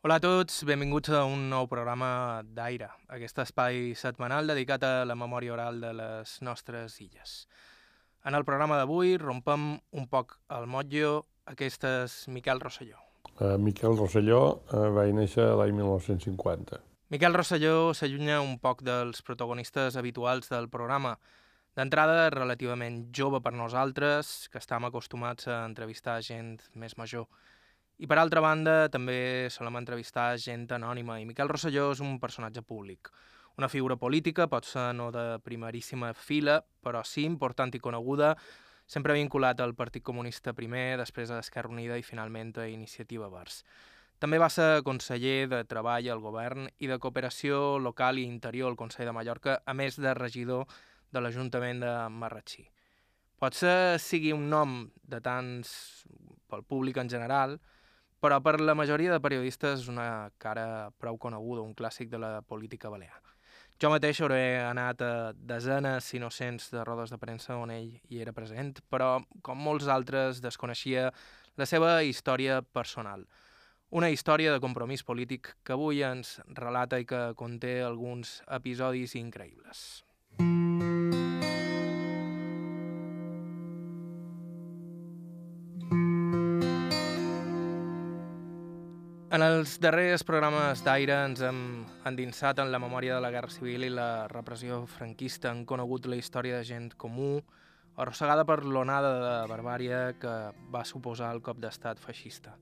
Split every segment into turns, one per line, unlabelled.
Hola a tots, benvinguts a un nou programa d'Aire, aquest espai setmanal dedicat a la memòria oral de les nostres illes. En el programa d'avui rompem un poc el motllo, aquest és Miquel Rosselló.
Uh, Miquel Rosselló uh, va néixer l'any 1950.
Miquel Rosselló s'allunya un poc dels protagonistes habituals del programa. D'entrada, relativament jove per nosaltres, que estem acostumats a entrevistar gent més major. I per altra banda, també solem entrevistar gent anònima i Miquel Rosselló és un personatge públic. Una figura política, pot ser no de primeríssima fila, però sí important i coneguda, sempre vinculat al Partit Comunista primer, després a l'Esquerra Unida i finalment a Iniciativa Verds. També va ser conseller de Treball al Govern i de Cooperació Local i Interior al Consell de Mallorca, a més de regidor de l'Ajuntament de Marratxí. Potser sigui un nom de tants pel públic en general, però per la majoria de periodistes és una cara prou coneguda, un clàssic de la política balear. Jo mateix hauré anat a desenes, si no cents, de rodes de premsa on ell hi era present, però, com molts altres, desconeixia la seva història personal. Una història de compromís polític que avui ens relata i que conté alguns episodis increïbles. Els darrers programes d'Aire ens hem endinsat en la memòria de la Guerra Civil i la repressió franquista. Han conegut la història de gent comú, arrossegada per l'onada de barbària que va suposar el cop d'estat feixista.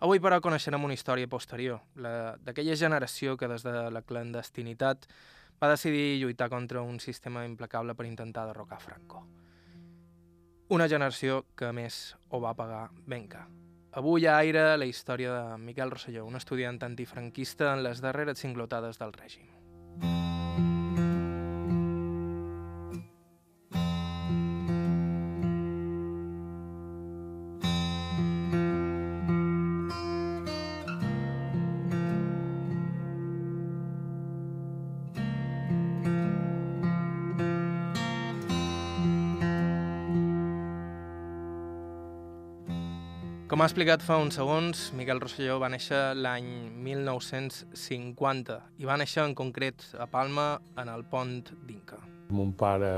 Avui, però, coneixerem una història posterior, la d'aquella generació que des de la clandestinitat va decidir lluitar contra un sistema implacable per intentar derrocar Franco. Una generació que, a més, ho va pagar ben car. Avui a Aire la història de Miquel Rosselló, un estudiant antifranquista en les darreres cinglotades del règim. Ha explicat fa uns segons, Miquel Rosselló va néixer l'any 1950 i va néixer en concret a Palma, en el pont d'Inca.
Mon pare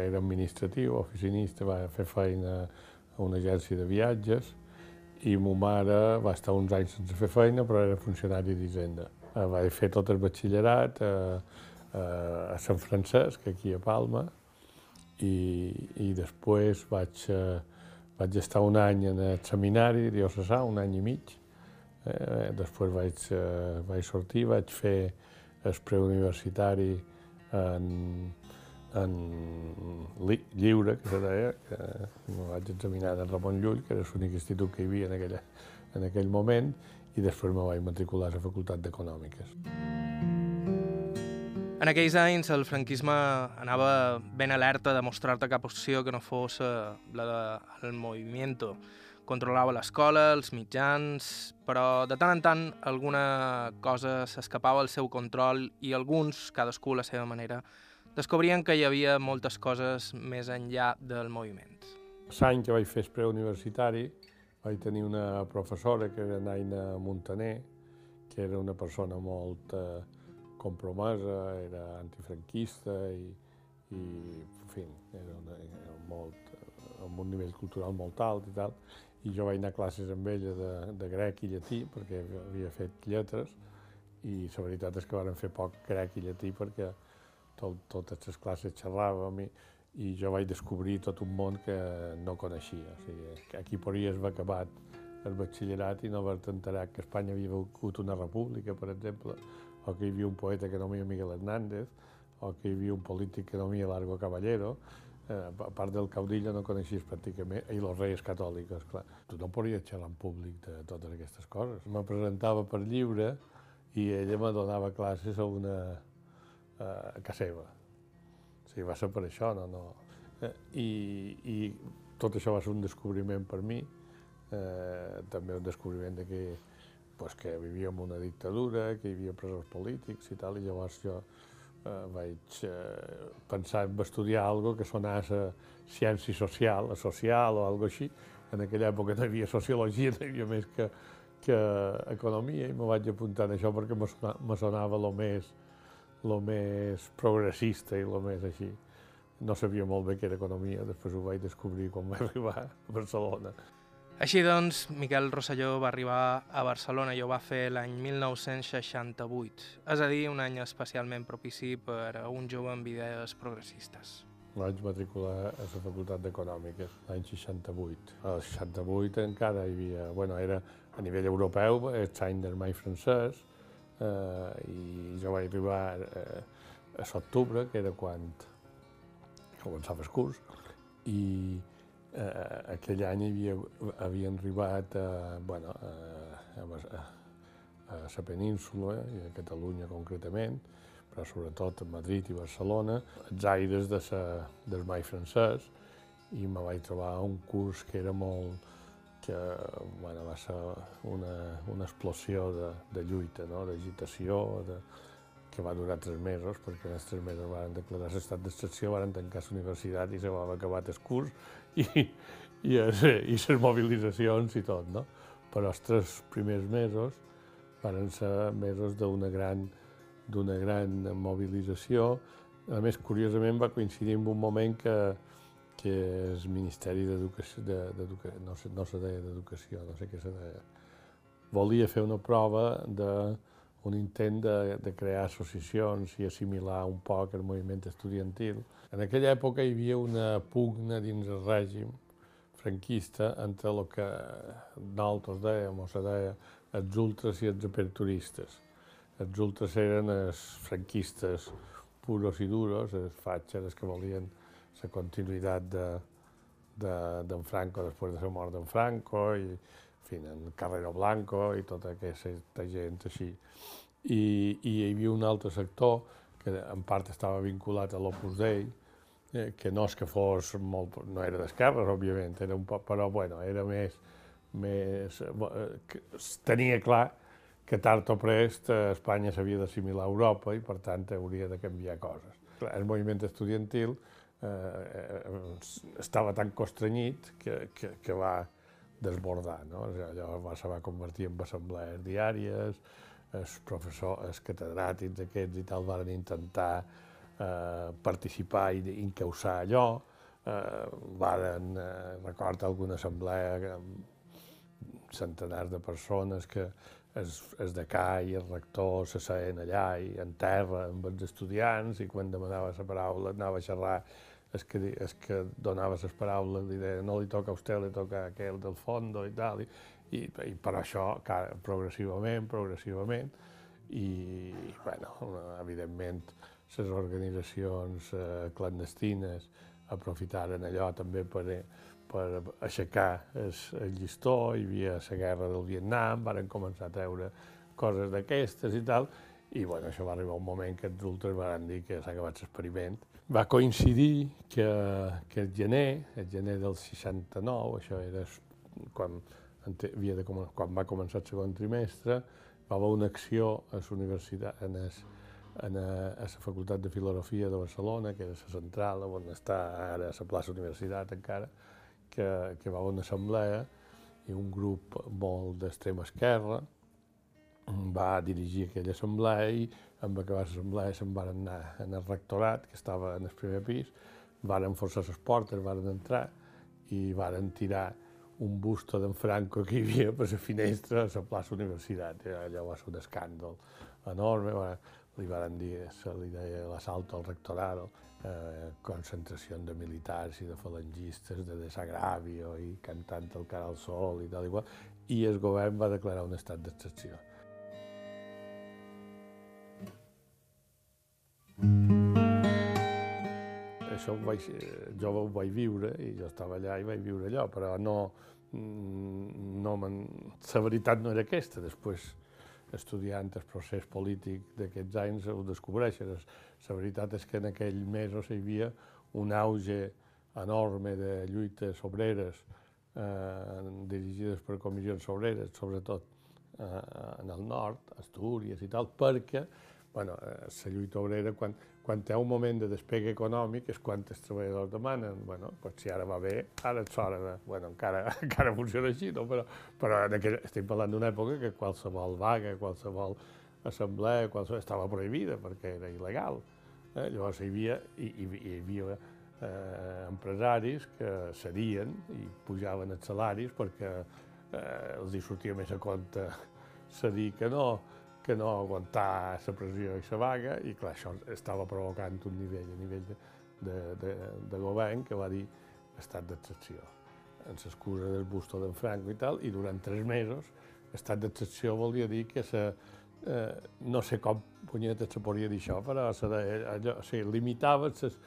era administratiu, oficinista, va fer feina a una agència de viatges i ma mare va estar uns anys sense fer feina, però era funcionari d'Hisenda. Eh, va fer tot el batxillerat a, a, a Sant Francesc, aquí a Palma, i, i després vaig... A, vaig estar un any en el seminari diocesà, un any i mig. Eh, després vaig, eh, vaig sortir, vaig fer el preuniversitari en, en li, lliure, que se deia, que me vaig examinar en Ramon Llull, que era l'únic institut que hi havia en, aquella, en aquell moment, i després me vaig matricular a la Facultat d'Econòmiques. Mm.
En aquells anys el franquisme anava ben alerta de mostrar-te cap opció que no fos eh, la del de, moviment. Controlava l'escola, els mitjans, però de tant en tant alguna cosa s'escapava al seu control i alguns, cadascú a la seva manera, descobrien que hi havia moltes coses més enllà del moviment.
L'any que vaig fer el preuniversitari vaig tenir una professora que era Naina Montaner, que era una persona molt eh, compromesa, era antifranquista i, i en fi, era, una, era molt, amb un nivell cultural molt alt i tal, i jo vaig anar a classes amb ella de, de grec i llatí, perquè havia fet lletres, i la veritat és que vam fer poc grec i llatí perquè tot, totes les classes xerràvem i, i jo vaig descobrir tot un món que no coneixia. O sigui, aquí podries haver acabat el batxillerat i no haver-te enterat que Espanya havia hagut una república, per exemple, o que hi havia un poeta que havia Miguel Hernández, o que hi havia un polític que havia Largo Caballero, eh, a part del caudillo no coneixies pràcticament, i els reis catòlics, clar. Tu no podies xerrar en públic de totes aquestes coses. Me presentava per lliure i ella me donava classes a una eh, casa seva. O sigui, va ser per això, no? no. Eh, i, I tot això va ser un descobriment per mi, eh, també un descobriment de que pues, que vivíem una dictadura, que hi havia presos polítics i tal, i llavors jo eh, vaig eh, pensar en estudiar algo que sonés a ciència social, a social o algo així. En aquella època no hi havia sociologia, no hi havia més que, que economia i me vaig apuntar en això perquè me sonava, me sonava lo més, lo més progressista i lo més així. No sabia molt bé què era economia, després ho vaig descobrir quan vaig arribar a Barcelona.
Així doncs, Miquel Rosselló va arribar a Barcelona i ho va fer l'any 1968, és a dir, un any especialment propici per a un jove amb idees progressistes.
Vaig matricular a la Facultat d'Econòmiques l'any 68. Al 68 encara hi havia... Bueno, era a nivell europeu, el any del mai francès, eh, i jo vaig arribar eh, a l'octubre, que era quan començava el curs, i eh, aquell any havia, havien arribat a, bueno, a, a, a la península, i a Catalunya concretament, però sobretot a Madrid i Barcelona, els aires de sa, del mai francès, i me vaig trobar un curs que era molt, que bueno, va ser una, una explosió de, de lluita, no? d'agitació, de, que va durar tres mesos, perquè en els tres mesos van declarar l'estat d'excepció, van tancar la universitat i se va acabar el curs i, i, i les mobilitzacions i tot, no? Però els tres primers mesos van ser mesos d'una gran, d'una gran mobilització. A més, curiosament, va coincidir amb un moment que, que el Ministeri d'Educació, de, no, sé, no se deia d'Educació, no sé què se deia, volia fer una prova de un intent de, de crear associacions i assimilar un poc el moviment estudiantil. En aquella època hi havia una pugna dins el règim franquista entre el que nosaltres dèiem, o se deia, els ultres i els aperturistes. Els ultres eren els franquistes puros i duros, els fatxes que volien la continuïtat de, de, Franco després de la mort d'en Franco i fin, en Carrero Blanco i tota aquesta gent així. I, I hi havia un altre sector que en part estava vinculat a l'Opus Dei, eh, que no és que fos molt, no era d'esquerres, òbviament, era un poc, però bueno, era més, més, eh, tenia clar que tard o prest eh, Espanya s'havia d'assimilar a Europa i per tant hauria de canviar coses. El moviment estudiantil eh, eh, estava tan constrenyit que, que, que va, desbordar. No? Allò se va convertir en assemblees diàries, els professors, els catedràtics aquests i tal van intentar eh, participar i incausar allò, eh, varen, eh, recorda alguna assemblea amb centenars de persones que es, es decà i el rector se seien allà i en terra amb els estudiants i quan demanava la paraula anava a xerrar és que, és que donava les paraules, li deia no li toca a vostè, li toca a aquell del fondo i tal, i, i, i per això progressivament, progressivament, i, bueno, evidentment, les organitzacions eh, clandestines aprofitaren allò també per, per aixecar el, el llistó, hi havia la guerra del Vietnam, varen començar a treure coses d'aquestes i tal, i bueno, això va arribar un moment que els ultres van dir que s'ha acabat l'experiment. Va coincidir que, que el gener, el gener del 69, això era quan, havia de, quan va començar el segon trimestre, va haver una acció a la universitat, en es, en a, a la Facultat de Filosofia de Barcelona, que era la central, on està ara la plaça Universitat encara, que, que va haver una assemblea i un grup molt d'extrema esquerra, va dirigir aquella assemblea i amb acabar l'assemblea se'n van anar en el rectorat, que estava en el primer pis, varen forçar les portes, varen entrar i varen tirar un busto d'en Franco que hi havia per la finestra a la plaça Universitat. Allò va ser un escàndol enorme, li varen dir, se li deia l'assalto al rectorat, eh, concentració de militars i de falangistes, de desagravio i cantant el cara al sol i tal i qual, i el govern va declarar un estat d'excepció. Això ho vaig, jo ho vaig viure i jo estava allà i vaig viure allò, però no, mm, no la veritat no era aquesta. Després, estudiant el procés polític d'aquests anys, ho descobreixes. La veritat és que en aquell mesos hi havia un auge enorme de lluites obreres eh, dirigides per comissions obreres, sobretot eh, en el nord, Astúries i tal, perquè bueno, la lluita obrera, quan, quan ha un moment de despega econòmic és quan els treballadors demanen, bueno, pues si ara va bé, ara és hora de... Bueno, encara, encara funciona així, no? però, però en aquell, estem parlant d'una època que qualsevol vaga, qualsevol assemblea, qualsevol, estava prohibida perquè era il·legal. Eh? Llavors hi havia, hi, hi, hi havia eh, empresaris que serien i pujaven els salaris perquè eh, els hi sortia més a compte cedir que no, que no aguantar la pressió i la vaga, i clar, això estava provocant un nivell a nivell de, de, de, de govern que va dir estat d'excepció, en l'excusa del busto d'en Franco i tal, i durant tres mesos estat d'excepció volia dir que se, eh, no sé com punyeta se podia dir això, però se, allò, o sigui, limitava ses,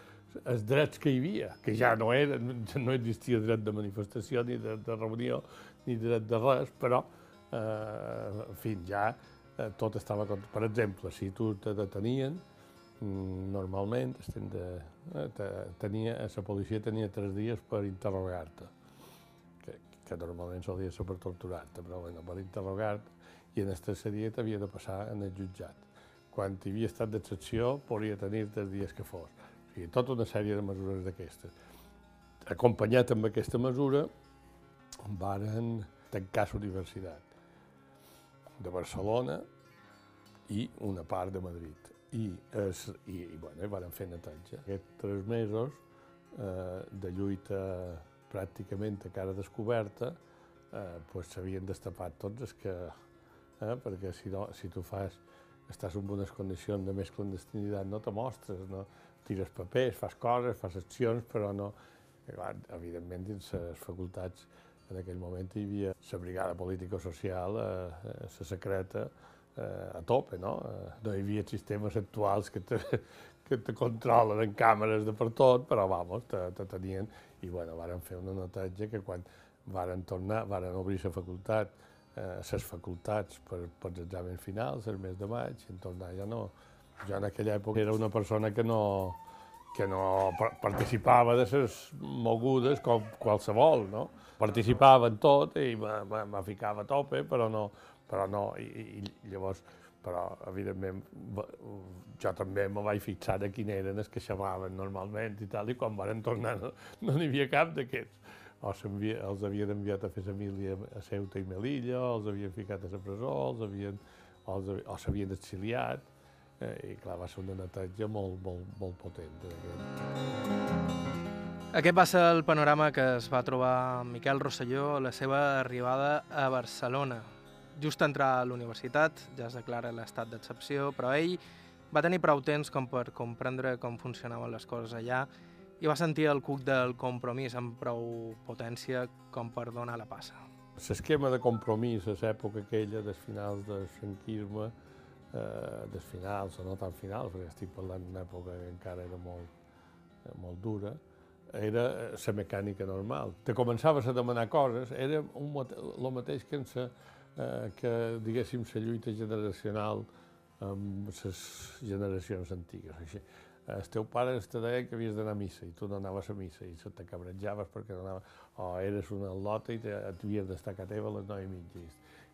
els drets que hi havia, que ja no era, no existia dret de manifestació, ni dret de reunió, ni dret de res, però, eh, en fi, ja tot estava... Per exemple, si tu te detenien, mm, normalment de, eh, tenia, la policia tenia tres dies per interrogar-te, que, que normalment solia ser per torturar-te, però bueno, per interrogar-te, i en el tercer dia t'havia de passar en el jutjat. Quan hi havia estat d'excepció, podria tenir tres dies que fos sigui, tota una sèrie de mesures d'aquestes. Acompanyat amb aquesta mesura, varen tancar la universitat de Barcelona i una part de Madrid. I, es, i, i bueno, varen fer netatge. Aquests tres mesos eh, de lluita pràcticament a cara descoberta, eh, pues s'havien destapat tots els que... Eh, perquè si, no, si tu fas, estàs en unes condicions de més clandestinitat, no te mostres, no, tires papers, fas coses, fas accions, però no... I, evidentment, dins les facultats en aquell moment hi havia la brigada político-social, eh, la eh, secreta, eh, a tope, no? Eh, no hi havia sistemes actuals que te, que te controlen en càmeres de per tot, però, vamos, te, te tenien... I, bueno, varen fer una notatge que quan varen tornar, varen obrir la facultat, eh, les facultats per, per els exàmens finals, el mes de maig, i en tornar ja no, jo en aquella època era una persona que no, que no participava de les mogudes com qualsevol, no? Participava en tot i me ficava a tope, però no, però no, i, i llavors, però evidentment jo també me vaig fixar de quin eren els que xamaven normalment i tal, i quan van tornar no n'hi havia cap d'aquests. O els havien enviat a fer família a Ceuta i Melilla, els havien ficat a la presó, els havien, o s'havien exiliat, eh, i clar, va ser una netatge molt, molt, molt potent.
Aquest va ser el panorama que es va trobar Miquel Rosselló a la seva arribada a Barcelona. Just a entrar a l'universitat ja es declara l'estat d'excepció, però ell va tenir prou temps com per comprendre com funcionaven les coses allà i va sentir el cuc del compromís amb prou potència com per donar la passa.
L'esquema de compromís a l'època aquella, dels finals del franquisme, eh, des finals o no tan finals, perquè estic parlant d'una època que encara era molt, eh, molt dura, era la eh, mecànica normal. Te començaves a demanar coses, era un, el mateix que, sa, eh, que diguéssim, la lluita generacional amb les generacions antigues. Així. El teu pare te deia que havies d'anar a missa i tu no anaves a missa i te cabretjaves perquè no anaves, o eres una lota i t'havies d'estar a teva a les 9 i mitja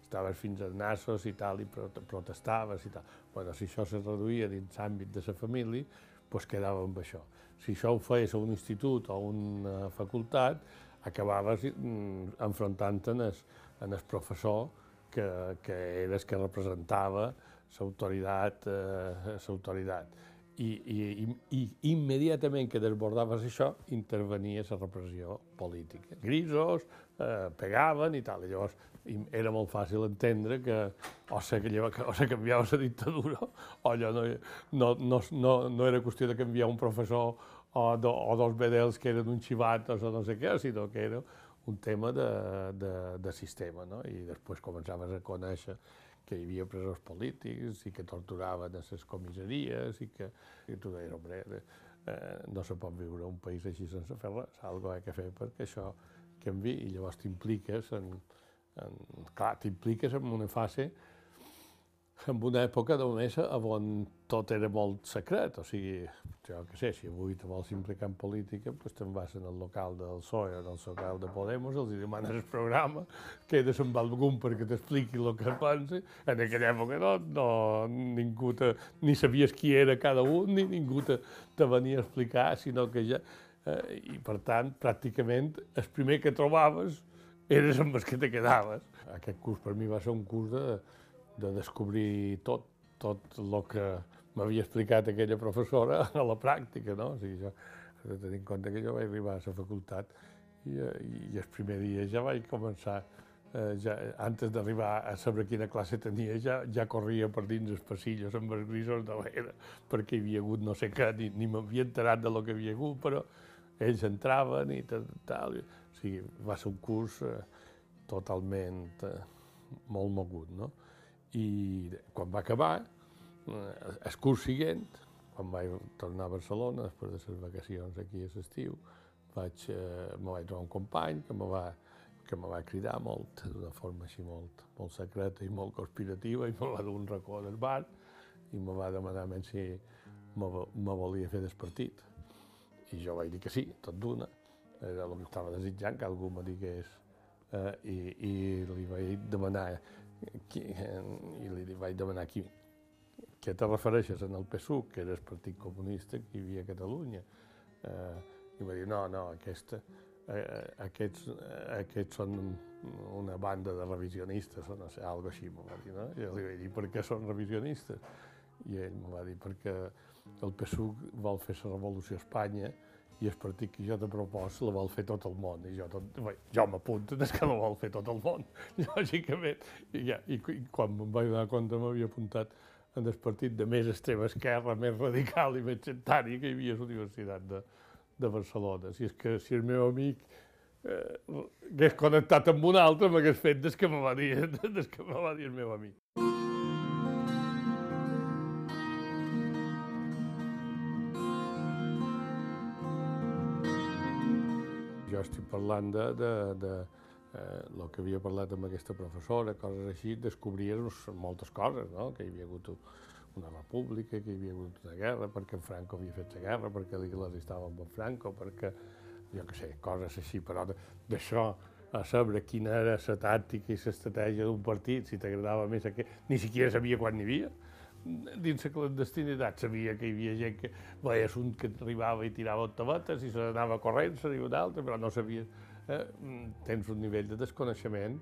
estaves fins als nassos i tal, i protestaves i tal. Bueno, si això se reduïa dins l'àmbit de la família, doncs quedava amb això. Si això ho feies a un institut o a una facultat, acabaves mm, enfrontant-te en, el, professor que, que era el que representava l'autoritat, eh, l'autoritat. I, i, i, i immediatament que desbordaves això, intervenia la repressió política. Grisos, eh, pegaven i tal. I llavors era molt fàcil entendre que o se, o se canviava la dictadura o allò no, no, no, no, no era qüestió de canviar un professor o, do, o dos bedels que eren un xivatos o no sé què, sinó que era un tema de, de, de sistema, no? I després començaves a conèixer que hi havia presos polítics i que torturaven a les comissaries i que i tu deies, home, eh, no se pot viure un país així sense fer res, algo ha que fer perquè això canvi i llavors t'impliques en, en, clar, t'impliques en una fase en una època només on tot era molt secret, o sigui, jo què sé, si avui te vols implicar en política, doncs te'n vas en el local del PSOE o en el local de Podemos, els demanes el programa, quedes amb algú perquè t'expliqui el que pensa. En aquella època no, no ningú te, ni sabies qui era cada un, ni ningú te, te venia a explicar, sinó que ja... Eh, I, per tant, pràcticament, el primer que trobaves eres amb els que te quedaves. Aquest curs per mi va ser un curs de, de descobrir tot, tot el que m'havia explicat aquella professora a la pràctica, no? O sigui, jo, tenir en compte que jo vaig arribar a la facultat i, i, i el primer dia ja vaig començar, eh, ja, antes d'arribar a saber quina classe tenia, ja, ja corria per dins els passillos amb els grisos de l'era, perquè hi havia hagut no sé què, ni, ni m'havia enterat de lo que havia hagut, però ells entraven i tal, tal. O sigui, va ser un curs eh, totalment eh, molt mogut, no? I quan va acabar, Eh, el curs següent, quan vaig tornar a Barcelona, després de les vacacions aquí a l'estiu, vaig, eh, me vaig trobar un company que me va, que me va cridar molt, d'una forma així molt, molt secreta i molt conspirativa, i me va dur un racó del bar i me va demanar si me, me volia fer despartit. I jo vaig dir que sí, tot d'una. Era el que estava desitjant, que algú me digués. Eh, i, I li vaig demanar qui, eh, i li vaig demanar qui, què te refereixes en el PSUC, que era el Partit Comunista que hi havia a Catalunya? Eh, I va dir, no, no, aquesta, eh, aquests, eh, aquests són una banda de revisionistes, o no sé, algo així, m'ho va dir, no? I li vaig dir, per què són revisionistes? I ell va dir, perquè el PSUC vol fer la revolució a Espanya i el partit que jo te propos la vol fer tot el món. I jo, tot, bé, jo m'apunto des que la vol fer tot el món, lògicament. I, ja, i, i quan me'n vaig donar compte m'havia apuntat en el partit de més extrema esquerra, més radical i més sectari que hi havia a la Universitat de, de Barcelona. Si és que si el meu amic eh, hagués connectat amb un altre, m'hagués fet des que me va dir, des que me va dir el meu amic. Jo estic parlant de, de, de, eh, el que havia parlat amb aquesta professora, coses així, descobries moltes coses, no? que hi havia hagut una república, que hi havia hagut una guerra, perquè en Franco havia fet la guerra, perquè l'Iglésia estava amb en Franco, perquè, jo què sé, coses així, però d'això a saber quina era la tàctica i l'estratègia d'un partit, si t'agradava més aquest, ni siquiera sabia quan n'hi havia. Dins la clandestinitat sabia que hi havia gent que veia un que arribava i tirava tabetes i se n'anava corrent, seria un altre, però no sabia eh, tens un nivell de desconeixement.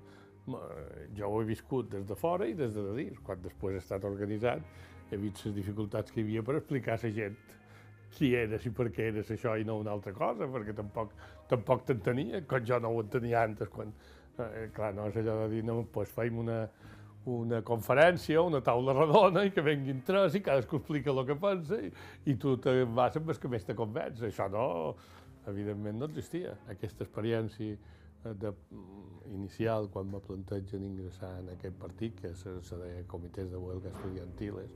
Jo ho he viscut des de fora i des de dins. Quan després he estat organitzat, he vist les dificultats que hi havia per explicar a la gent qui eres i per què eres això i no una altra cosa, perquè tampoc, tampoc t'entenia, quan jo no ho entenia antes, quan, eh, clar, no és allò de dir, no, doncs feim una, una conferència, una taula redona i que venguin tres i cadascú explica el que pensa i, i tu te vas amb el que més te convenç. Això no, evidentment no existia. Aquesta experiència eh, de, mm, inicial, quan me plantegen ingressar en aquest partit, que se, se deia Comitès de Huelga Estudiantiles,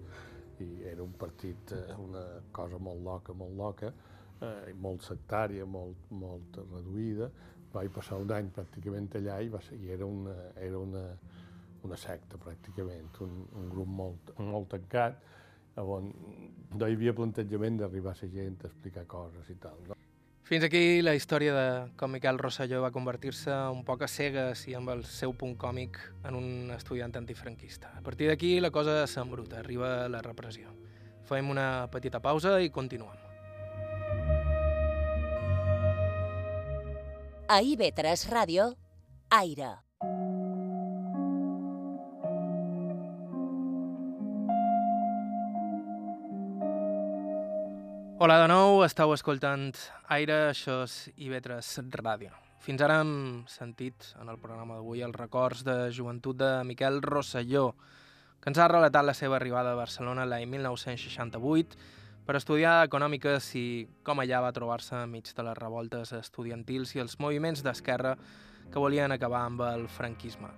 i era un partit, eh, una cosa molt loca, molt loca, eh, molt sectària, molt, molt reduïda. Vaig passar un any pràcticament allà i, va ser, i era, una, era una, una secta pràcticament, un, un grup molt, molt tancat, on no hi havia plantejament d'arribar a la gent a explicar coses i tal. No?
Fins aquí la història de com Miquel Rosselló va convertir-se un poc a cegues i amb el seu punt còmic en un estudiant antifranquista. A partir d'aquí la cosa s'embruta, arriba la repressió. Fem una petita pausa i continuem.
A IB3 Ràdio, Aire.
Hola de nou, estàu escoltant Aire, això és IB3 Ràdio. Fins ara hem sentit en el programa d'avui els records de joventut de Miquel Rosselló, que ens ha relatat la seva arribada a Barcelona l'any 1968 per estudiar econòmiques i com allà va trobar-se enmig de les revoltes estudiantils i els moviments d'esquerra que volien acabar amb el franquisme.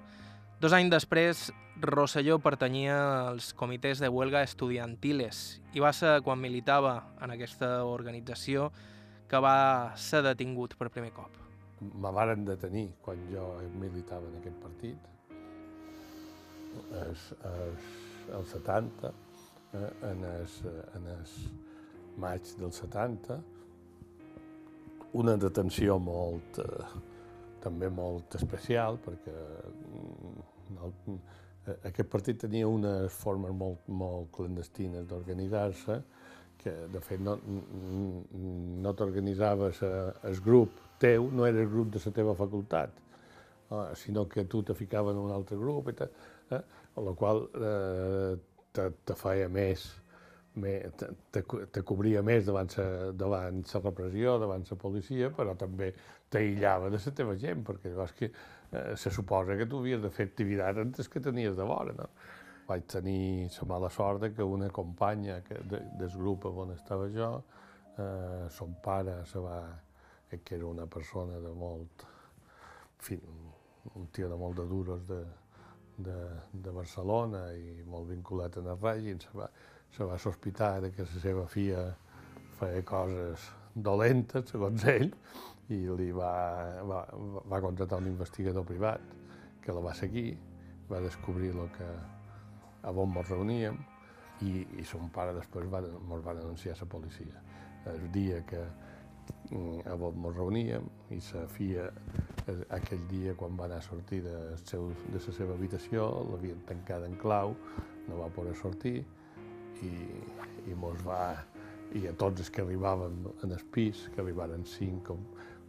Dos anys després, Rosselló pertanyia als comitès de huelga estudiantiles i va ser quan militava en aquesta organització que va ser detingut per primer cop.
Me varen detenir quan jo militava en aquest partit. Es, es, el 70, eh, en, el, en el maig del 70, una detenció molt, eh, també molt especial, perquè el, eh, aquest partit tenia unes formes molt, molt clandestines d'organitzar-se, que de fet no, no t'organitzaves el grup teu, no era el grup de la teva facultat, eh, sinó que tu te ficaven en un altre grup, i eh? la qual eh, te, te feia més, te, te, te cobria més davant la, davant la repressió, davant la policia, però també t'aïllava de la teva gent, perquè llavors que eh, se suposa que tu havies de fer activitat antes que tenies de vora, no? vaig tenir la mala sort que una companya que, de, del grup on estava jo, eh, son pare se va, que era una persona de molt, en fi, un tio de molt de duros de, de, de Barcelona i molt vinculat en el règim, se va, se va sospitar que la seva filla feia coses dolentes, segons ell, i li va, va, va contractar un investigador privat que la va seguir, va descobrir el que, a on ens reuníem i, i son pare després va, ens va denunciar a la policia. El dia que mm, a on ens reuníem i la filla aquell dia quan va anar a sortir de, seu, de la seva habitació l'havien tancada en clau, no va poder sortir i, i mos va i a tots els que arribaven en el pis, que arribaren cinc, com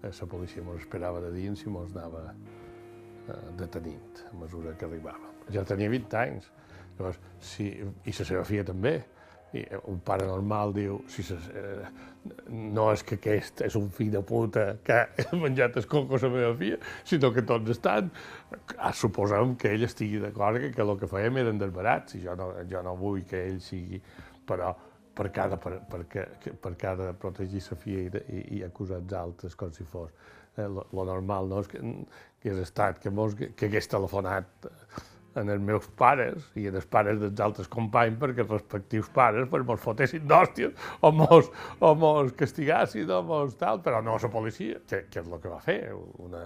la policia ens esperava de dins i ens anava eh, detenint a mesura que arribàvem. Ja tenia 20 anys, Llavors, si, i la seva filla també. I un pare normal diu, si se, eh, no és que aquest és un fill de puta que ha menjat el coco a la meva filla, sinó que tots estan, suposem que ell estigui d'acord que, que el que fèiem eren desbarats, i jo no, jo no vull que ell sigui, però per cada, per, per, per, cada protegir la filla i, i, i acusar els altres com si fos. Eh, lo, lo normal no és que, que és estat, que, mos, que, que hagués telefonat en els meus pares i en els pares dels altres companys perquè els respectius pares pues, mos fotessin d'hòsties o mos, o mos castigassin o mos tal, però no la policia, que, que és el que va fer, una,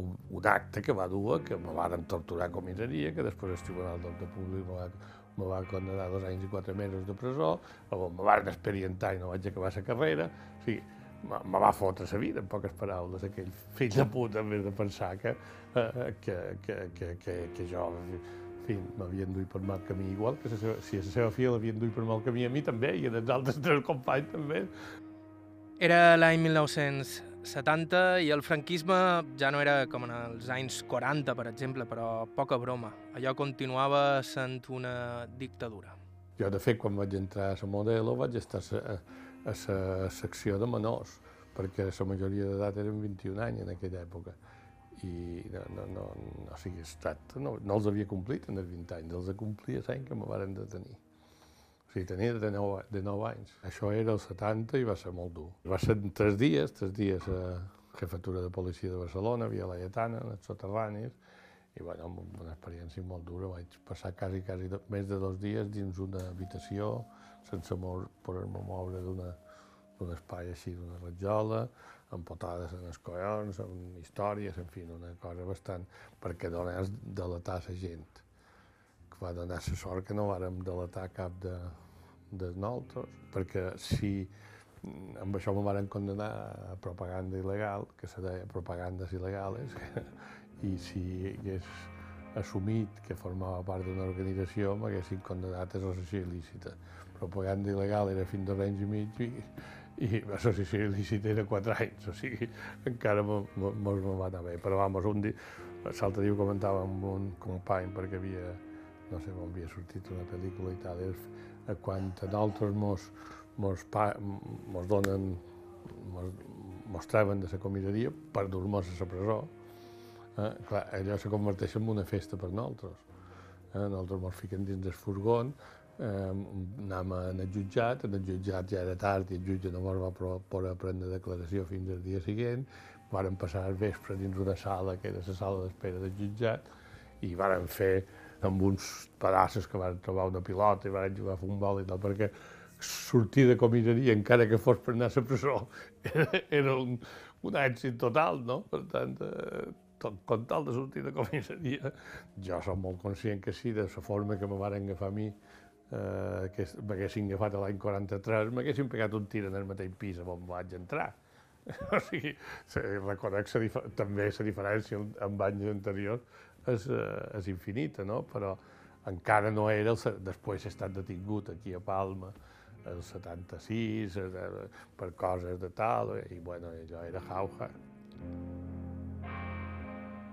un, un acte que va dur que me van torturar a comissaria, que després el Tribunal d'Ordre Públic me va, me va condenar dos anys i quatre mesos de presó, on me van experientar i no vaig acabar la carrera, o sigui, me va fotre la vida, en poques paraules, aquell fill de puta, en vez de pensar que, eh, que, que, que, que, que jo m'havia enduit per mal camí, igual que seva, si a la seva filla l'havia enduit per mal camí a mi també, i a els altres tres companys també.
Era l'any 1970 i el franquisme ja no era com en els anys 40, per exemple, però poca broma. Allò continuava sent una dictadura.
Jo, de fet, quan vaig entrar a la Modelo, vaig estar a, a la secció de menors, perquè la majoria d'edat eren 21 anys en aquella època. I no, no, no, no o sigui, estat, no, no els havia complit en els 20 anys, els complia l'any que me varen detenir. O sigui, tenia de 9, de 9 anys. Això era el 70 i va ser molt dur. Va ser tres dies, tres dies a Jefatura de Policia de Barcelona, Via Laietana, en els soterranis, i bueno, una experiència molt dura. Vaig passar quasi, quasi més de dos dies dins una habitació, sense poder-me moure d'un espai així, d'una ratjola, amb potades en els collons, amb històries, en fi, una cosa bastant... perquè donés delatar la gent. Va donar la sort que no vàrem delatar cap de, de nosaltres, perquè si amb això me van condenar a propaganda il·legal, que se deia propagandes il·legales, i si hagués assumit que formava part d'una organització m'haguessin condenat a associació il·lícita propaganda il·legal era fins dos anys i mig i, i l'associació il·lícita era quatre anys, o sigui, encara mos va anar bé. Però, vamos, un dia, l'altre dia ho comentava amb un company perquè havia, no sé on havia sortit una pel·lícula i tal, és quan a nosaltres mos, mos, pa, mos donen, mos, mos treuen de la comissaria per dur-nos a la presó, eh, clar, allò se converteix en una festa per nosaltres. Eh, nosaltres mos fiquem dins del furgon, eh, anàvem el jutjat, en el jutjat ja era tard i el jutge no ens va poder prendre declaració fins al dia següent, varen passar el vespre dins una sala, que era la sala d'espera del jutjat, i varen fer amb uns pedaços que van trobar una pilota i van jugar a futbol i tal, perquè sortir de comissaria, encara que fos per anar a la presó, era, era un, un èxit total, no? Per tant, eh, tot, com tal de sortir de comissaria, jo som molt conscient que sí, de la forma que me van agafar a mi, eh, que m'haguessin agafat l'any 43, m'haguessin pegat un tir en el mateix pis on vaig entrar. o sigui, reconec també la diferència amb anys anteriors és, eh, és infinita, no? però encara no era, el, després he estat detingut aquí a Palma, el 76, eh, per coses de tal, i bueno, allò era jauja.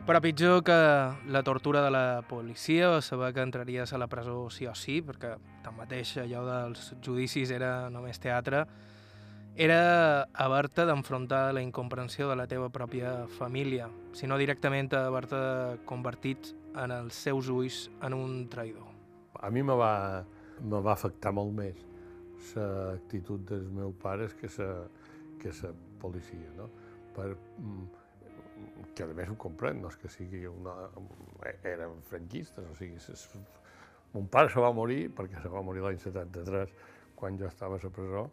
Però pitjor que la tortura de la policia o saber que entraries a la presó sí o sí, perquè tanmateix allò dels judicis era només teatre, era haver-te d'enfrontar la incomprensió de la teva pròpia família, sinó directament haver-te convertit en els seus ulls en un traïdor.
A mi me va, me va afectar molt més l'actitud dels meus pares que la que sa policia, no? Per, mm, que a més ho comprenc, no és que sigui una... eren franquistes, o sigui, ses, mon pare se va morir, perquè se va morir l'any 73, quan jo estava a la presó,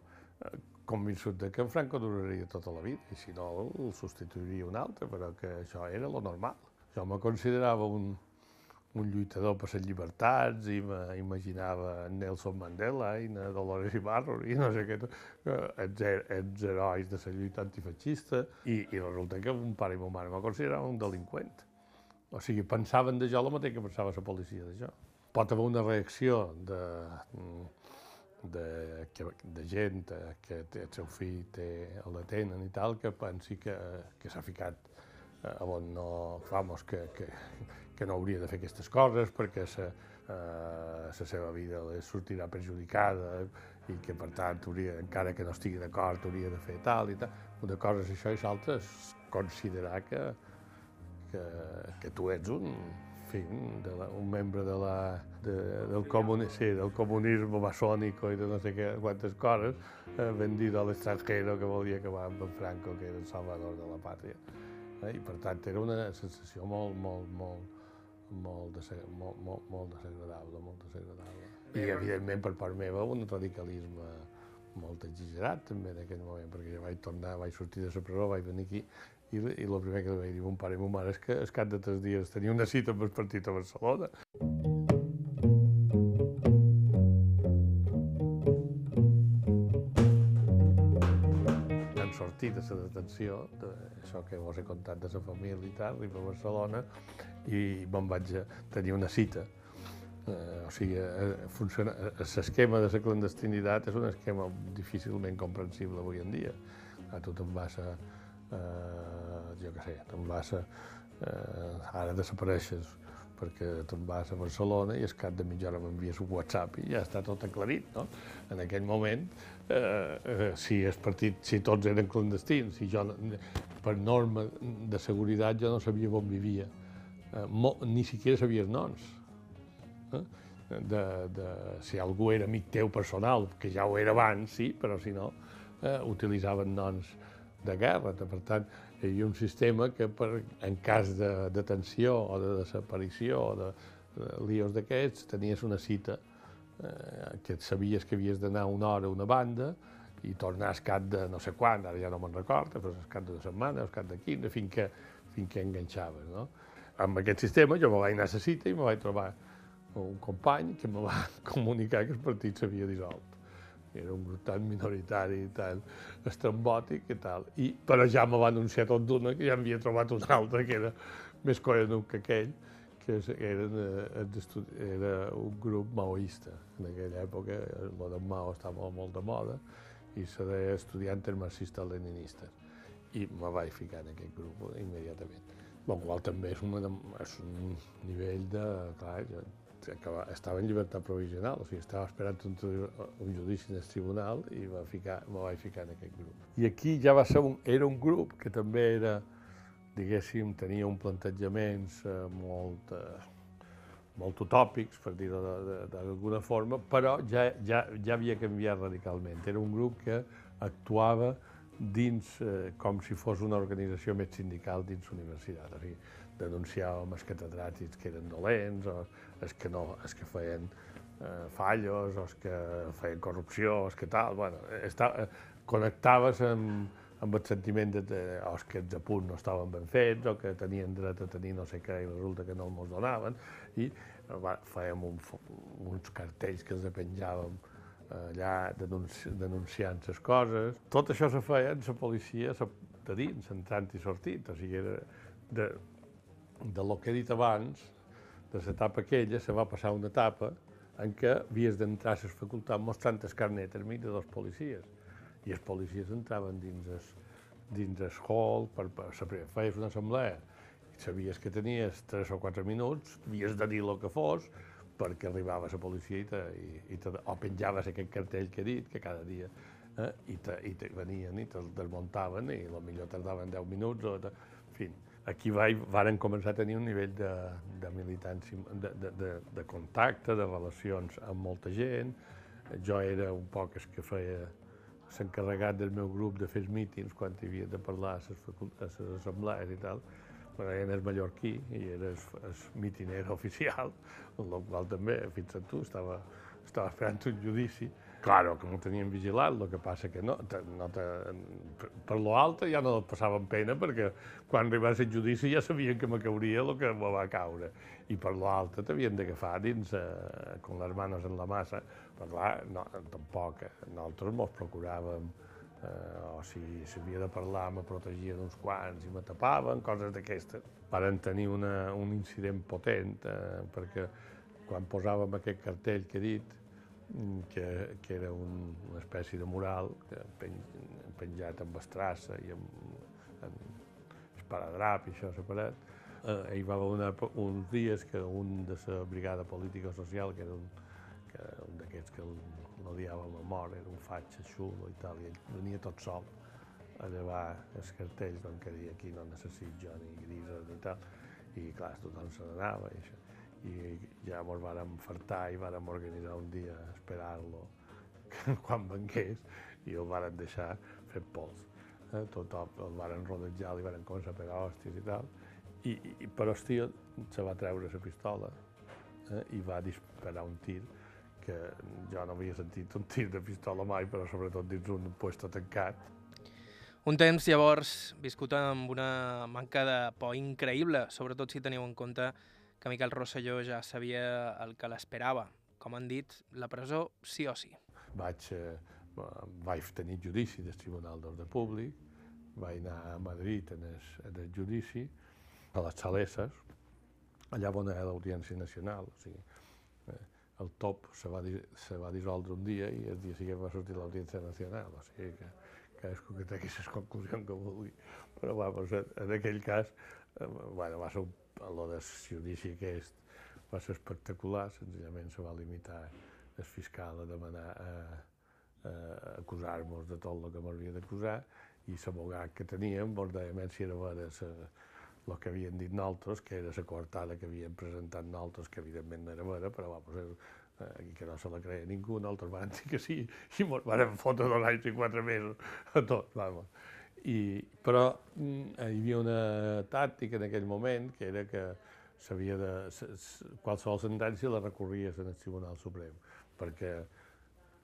eh, convençut que en Franco duraria tota la vida, i si no el substituiria un altre, però que això era lo normal. Jo me considerava un, un lluitador per les llibertats i m'imaginava Nelson Mandela i na Dolores Ibarro i no sé què, els, els herois de la lluita antifeixista i, i resulta que un pare i ma mare me considerava un delinqüent. O sigui, pensaven de jo el mateix que pensava la policia de jo. Pot haver una reacció de, de, que, de gent que té, el seu fill té, detenen i tal, que pensi que, que s'ha ficat eh, on no, vamos, que, que, que no hauria de fer aquestes coses perquè la eh, seva vida li sortirà perjudicada i que, per tant, hauria, encara que no estigui d'acord, hauria de fer tal i tal. Una cosa és això i l'altra és considerar que, que, que tu ets un, fi, de la, un membre de la, de, del, comuni, sí, del comunisme masònic i de no sé què, quantes coses, eh, vendido a l'estranger que volia acabar amb en Franco, que era el salvador de la pàtria. Eh? I per tant era una sensació molt, molt, molt, molt, molt, molt, molt desagradable, molt desagradable. I, evidentment, per part meva, un radicalisme molt exagerat, també, en aquell moment, perquè jo vaig tornar, vaig sortir de la presó, vaig venir aquí, i, i el primer que vaig dir mon pare i ma mare és que, es cap de tres dies tenia una cita el partit a Barcelona. Han sortit de la detenció, de això que vos he contat de la família i tal, arriba a Barcelona, i me'n vaig a tenir una cita. Eh, o sigui, eh, funciona, l'esquema de la clandestinitat és un esquema difícilment comprensible avui en dia. A tu te'n vas a, eh, jo què sé, te'n vas a, eh, ara desapareixes perquè te'n vas a Barcelona i es cap de mitja hora m'envies un WhatsApp i ja està tot aclarit, no? En aquell moment, eh, eh, si el partit, si tots eren clandestins, si jo, per norma de seguretat, jo no sabia on vivia eh, mo, ni siquiera sabies noms. Eh? De, de, si algú era amic teu personal, que ja ho era abans, sí, però si no, eh, utilitzaven noms de guerra. Per tant, hi havia un sistema que per, en cas de detenció o de desaparició o de, de líos d'aquests, tenies una cita eh, que sabies que havies d'anar una hora a una banda i tornar al cap de no sé quan, ara ja no me'n recordo, però al cap de dues setmanes, al cap de 15, fins que, fins que enganxaves. No? amb aquest sistema jo me vaig anar a la cita i me vaig trobar un company que me va comunicar que el partit s'havia dissolt. Era un grup tan minoritari, tan estrambòtic i tal. I, però ja me va anunciar tot d'una que ja havia trobat un altre que era més coherent que aquell, que era, eh, era un grup maoista. En aquella època el de Mao estava molt de moda i se deia estudiantes marxistes-leninistes. I me vaig ficar en aquest grup immediatament el qual també és, una, és un nivell de... Clar, jo, estava en llibertat provisional, o sigui, estava esperant un, un judici en el tribunal i va ficar, me vaig ficar en aquest grup. I aquí ja va ser un, era un grup que també era, diguéssim, tenia un plantejaments eh, molt, eh, molt utòpics, per dir-ho d'alguna forma, però ja, ja, ja havia canviat radicalment. Era un grup que actuava dins, eh, com si fos una organització més sindical dins l'universitat. O sigui, denunciàvem els catedràtics que eren dolents, o els que, no, els que feien eh, fallos, els que feien corrupció, els que tal. Bueno, està, eh, connectaves amb, amb el sentiment de, de oh, que els apunts no estaven ben fets o que tenien dret a tenir no sé què i resulta que no els donaven i va, fèiem un, uns cartells que els penjàvem allà denunci, denunciant les coses. Tot això se feia en la policia de dins, entrant i sortint, o sigui, era de, de lo que he dit abans, de l'etapa aquella, se va passar una etapa en què havies d'entrar a les facultats mostrant el carnet termini dels policies. I els policies entraven dins el, dins el hall, per, per, per feies una assemblea, i sabies que tenies 3 o 4 minuts, havies de dir el que fos, perquè arribava la policia i, te, i, i te, o penjaves aquest cartell que he dit, que cada dia, eh, i, te, i te venien i te'l desmuntaven i millor tardaven 10 minuts o... En fi, aquí va, varen començar a tenir un nivell de, de militància, de, de, de, de contacte, de relacions amb molta gent. Jo era un poc el que feia s'encarregat del meu grup de fer els mítings quan havia de parlar a les, assemblees i tal, però era el mallorquí i era el, el mitiner oficial, el qual també, fins a tu, estava, estava esperant un judici Claro, que m'ho tenien vigilat, el que passa que no, no te, per lo alta ja no passaven pena perquè quan arribés el judici ja sabien que me cauria el que me va caure. I per lo alta t'havien d'agafar dins, eh, con les manos en la massa, però clar, no, tampoc, eh, nosaltres mos procuràvem, eh, o si s'havia de parlar me protegien uns quants i me tapaven, coses d'aquestes. Varen tenir una, un incident potent, eh, perquè quan posàvem aquest cartell que he dit, que, que era un, una espècie de mural que pen, penjat amb estrassa i amb, amb esparadrap i això separat. Eh, hi va haver una, uns dies que un de la brigada política social, que era un, que, un d'aquests que l'odiàvem a mort, era un fatxa xulo i tal, i ell venia tot sol a llevar els cartells on que deia aquí no necessit jo ni grises ni tal, i clar, tothom se n'anava i això i ja ens vàrem fartar i vàrem organitzar un dia esperar-lo quan vengués i el varen deixar fer pols. Eh? Tothom el varen rodejar, li varen començar a pegar hòsties i tal, i, i però el tio se va treure la pistola eh? i va disparar un tir que jo no havia sentit un tir de pistola mai, però sobretot dins un puesto tancat.
Un temps, llavors, viscut amb una manca de por increïble, sobretot si teniu en compte que Miquel Rosselló ja sabia el que l'esperava. Com han dit, la presó sí o sí.
Vaig, eh, vaig tenir judici del Tribunal d'Ordre Públic, vaig anar a Madrid en el, en el judici, a les Saleses, allà on era l'Audiència Nacional. O sigui, eh, el top se va, se va dissoldre un dia i el dia següent va sortir l'Audiència Nacional. O sigui que cadascú que tregui les conclusions que vulgui. Però va, en aquell cas eh, bueno, va ser un el de judici aquest va ser espectacular, senzillament se va limitar el fiscal a demanar a, a acusar-nos de tot el que m'havia d'acusar i l'abogat que teníem ens deia si era vera el que havien dit nosaltres, que era la coartada que havien presentat nosaltres, que evidentment no era vera, però va, pues, eh, que no se la creia ningú, nosaltres van dir que sí, i ens van fotre dos anys i quatre mesos a tots, vamos. I, però mm, hi havia una tàctica en aquell moment que era que s'havia de... qualsevol sentència la recorries en el Tribunal Suprem, perquè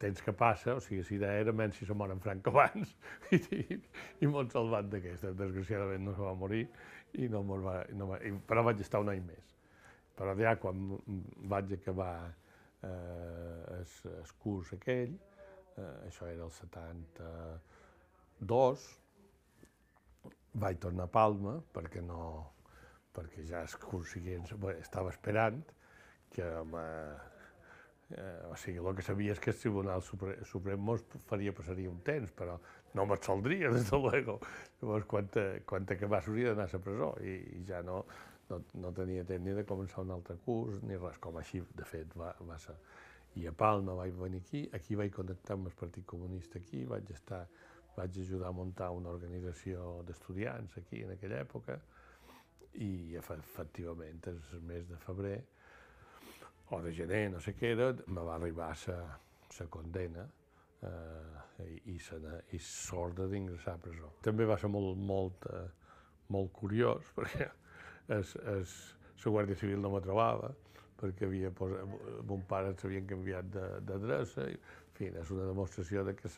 temps que passa, o sigui, si era menys si se mor en Franco abans, i, i, i salvat d'aquesta. Desgraciadament no se va morir, i no va, no va, i, però vaig estar un any més. Però ja quan vaig acabar eh, el curs aquell, eh, això era el 72, vaig tornar a Palma perquè no perquè ja els curs següents estava esperant que eh, eh, o sigui, el que sabia és que el Tribunal Suprem, Suprem mos faria passaria un temps, però no m'absoldria, des de luego. Llavors, quan, quan acabés hauria d'anar a la presó i, i ja no, no, no tenia temps ni de començar un altre curs ni res, com així, de fet, va, va ser. I a Palma vaig venir aquí, aquí vaig connectar amb el Partit Comunista aquí, vaig estar vaig ajudar a muntar una organització d'estudiants aquí en aquella època i efectivament el mes de febrer o de gener, no sé què era, me va arribar la condena eh, i, i s'ordre d'ingressar a presó. També va ser molt, molt, eh, molt curiós perquè es, es, la Guàrdia Civil no me trobava perquè havia posat, mon pare s'havien canviat d'adreça. En fi, és una demostració de que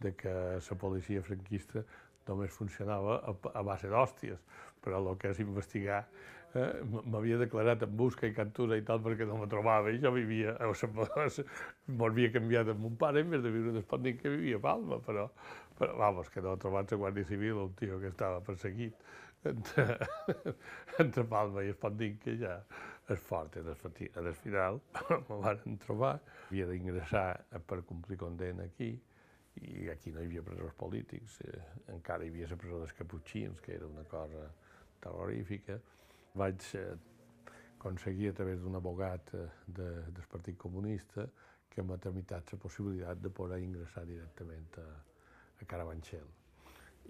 de que la policia franquista només funcionava a, a base d'hòsties, però el que és investigar eh, m'havia declarat en busca i captura i tal perquè no me trobava i jo vivia, o m'havia canviat amb mon pare en vez de viure Espòtnic que vivia a Palma, però, però vamos, que no ha trobat la Guàrdia Civil un tio que estava perseguit entre, entre Palma i Espòtnic, que ja és fort, en el, en el final me van trobar, havia d'ingressar per complir condena aquí, i aquí no hi havia presors polítics, eh, encara hi havia la presó dels caputxins, que era una cosa terrorífica. Vaig eh, aconseguir a través d'un abogat eh, de, del Partit Comunista que m'ha tramitat la possibilitat de poder ingressar directament a, a Carabanchel.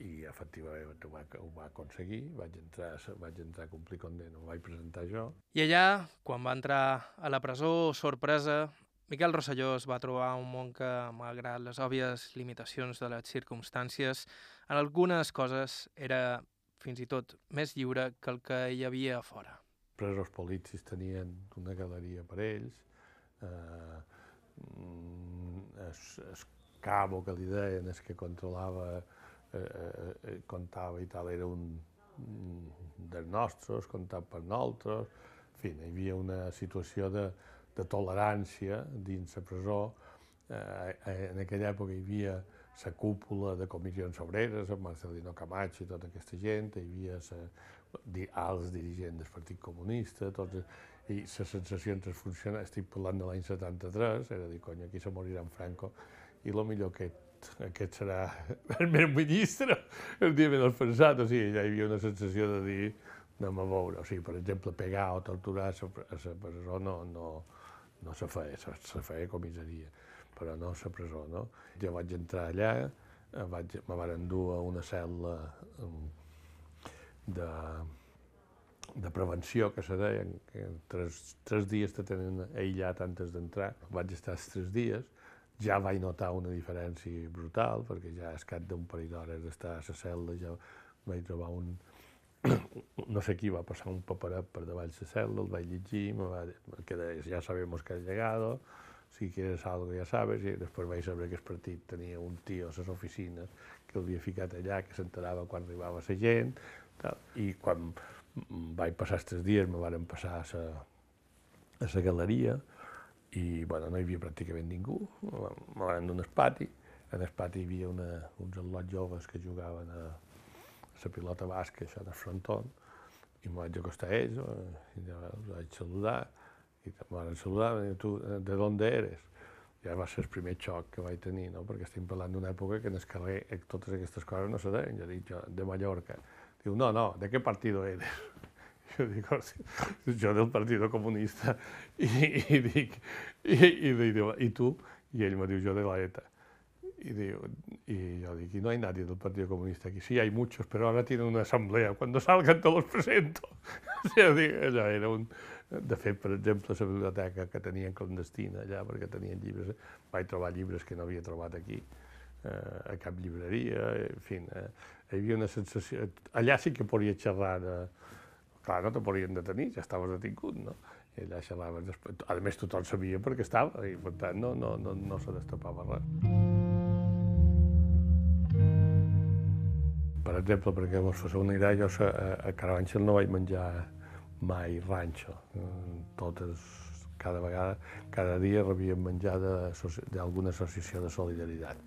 I efectivament ho va, ho va aconseguir, vaig entrar, vaig entrar a complir condena, ho vaig presentar jo.
I allà, quan va entrar a la presó, sorpresa, Miquel Rosselló es va trobar un món que, malgrat les òbvies limitacions de les circumstàncies, en algunes coses era fins i tot més lliure que el que hi havia a fora.
Presos polítics tenien una galeria per ells, eh, es, es cabo que li deien, és que controlava, eh, eh, eh, comptava i tal, era un dels nostres, comptat per nosaltres, en fi, hi havia una situació de, de tolerància dins la presó. Eh, eh, en aquella època hi havia la cúpula de comissions obreres, amb Marcelino Camacho i tota aquesta gent, hi havia alts dirigents del Partit Comunista, tots, i la sensació entre els funcionaris, estic parlant de l'any 73, era dir, cony, aquí se morirà en Franco, i lo millor aquest, aquest serà el meu ministre, el dia menys pensat, o sigui, ja hi havia una sensació de dir, anem a veure, o sigui, per exemple, pegar o torturar a la presó no, no, no se feia, se, se feia comissaria, però no la presó, no? Jo vaig entrar allà, eh, vaig, me van endur a una cel·la de, de prevenció, que se deia, que tres, tres dies te tenen aïllat antes d'entrar. Vaig estar els tres dies, ja vaig notar una diferència brutal, perquè ja es cap d'un parell d'hores d'estar a la cel·la ja vaig trobar un, no sé qui va passar un paperet per davall la cel·la, el vaig llegir, me va dir que deia, ja sabemos que has llegado, si quieres algo ja sabes, i després vaig saber que el partit tenia un tio a les oficines que l'havia ficat allà, que s'enterava quan arribava la gent, tal. i quan vaig passar els tres dies me van passar a la, a la galeria, i bueno, no hi havia pràcticament ningú, me van donar el pati, en el pati hi havia una, uns al·lots joves que jugaven a, la pilota basca, això de fronton, i m'ho vaig acostar a ells, i els vaig saludar, i em van saludar, i tu, de d'on eres? Ja va ser el primer xoc que vaig tenir, no? perquè estem parlant d'una època que en el carrer eh, totes aquestes coses no se deien, jo dic, jo, de Mallorca. Diu, no, no, de què partit eres? Jo dic, jo del Partit Comunista, i, i dic, i, i, i, i tu? I ell me diu, jo de la ETA. Y, digo, y yo digo, no hay nadie del Partido Comunista aquí. Sí, hay muchos, pero ahora tienen una asamblea. Cuando salgan te los presento. o sigui, allò era un... De fet, per exemple, la biblioteca que tenien clandestina allà, perquè tenien llibres, vaig trobar llibres que no havia trobat aquí, eh, a cap llibreria, en fi, eh, hi havia una sensació... Allà sí que podia xerrar de... Clar, no te podien detenir, ja estaves detingut, no? I allà xerraves. A més, tothom sabia perquè estava, i per tant no, no, no, no se destapava res. Per exemple, perquè vos fos una idea, jo a, a Carabanchel no vaig menjar mai ranxo. Totes, cada vegada, cada dia rebíem menjar d'alguna associació de solidaritat,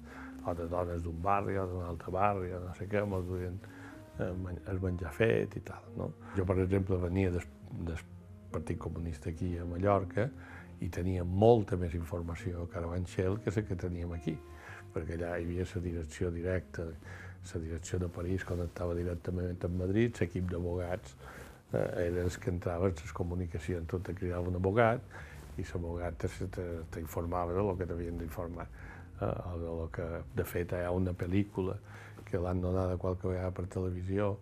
o de dones d'un barri o d'un altre barri, o no sé què, me'ls duien eh, el menjar fet i tal. No? Jo, per exemple, venia del, del Partit Comunista aquí a Mallorca i tenia molta més informació a Carabanchel que la que teníem aquí, perquè allà hi havia la direcció directa la direcció de París connectava directament amb Madrid, l'equip d'abogats eh, era els que entraven les comunicacions, tot te cridava un abogat i l'abogat t'informava de lo que t'havien d'informar. Eh, de lo que, de fet, hi ha una pel·lícula que l'han donada qualque vegada per televisió,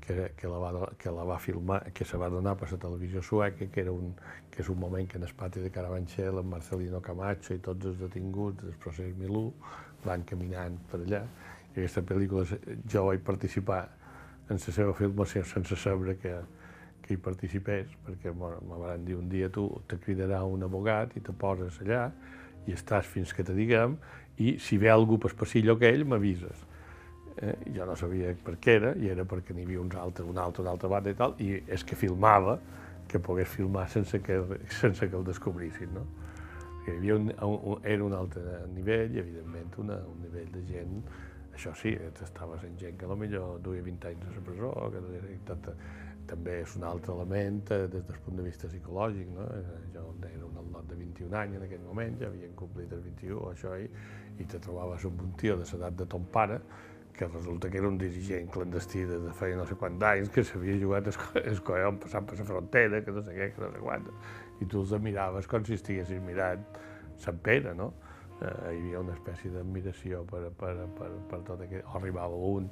que, que, la va, que la va filmar, que se va donar per la televisió sueca, que, era un, que és un moment que en el pati de Carabanchel, amb Marcelino Camacho i tots els detinguts del procés Milú van caminant per allà aquesta pel·lícula jo vaig participar en la seva filmació sense saber que, que hi participés, perquè me van dir un dia tu te cridarà un abogat i te poses allà i estàs fins que te diguem i si ve algú pel passillo aquell m'avises. eh, jo no sabia per què era, i era perquè n'hi havia uns altres, un altre, una altra banda i tal, i és que filmava, que pogués filmar sense que, sense que el descobrissin, no? Hi havia un, un, era un altre nivell evidentment, una, un nivell de gent, això sí, estaves en gent que potser duia 20 anys a la presó, que tot, també és un altre element eh, des del punt de vista psicològic, no? Eh, jo era un alumnat de 21 anys en aquell moment, ja havien complit els 21, això, i, i te trobaves amb un tio de l'edat de ton pare, que resulta que era un dirigent clandestí de, de feia no sé quants anys, que s'havia jugat el collon passant per la frontera, que no sé què, que no sé quant, i tu els miraves com si estiguessis mirant Sant Pere, no? Eh, hi havia una espècie d'admiració per, per, per, per tot aquest... O arribava un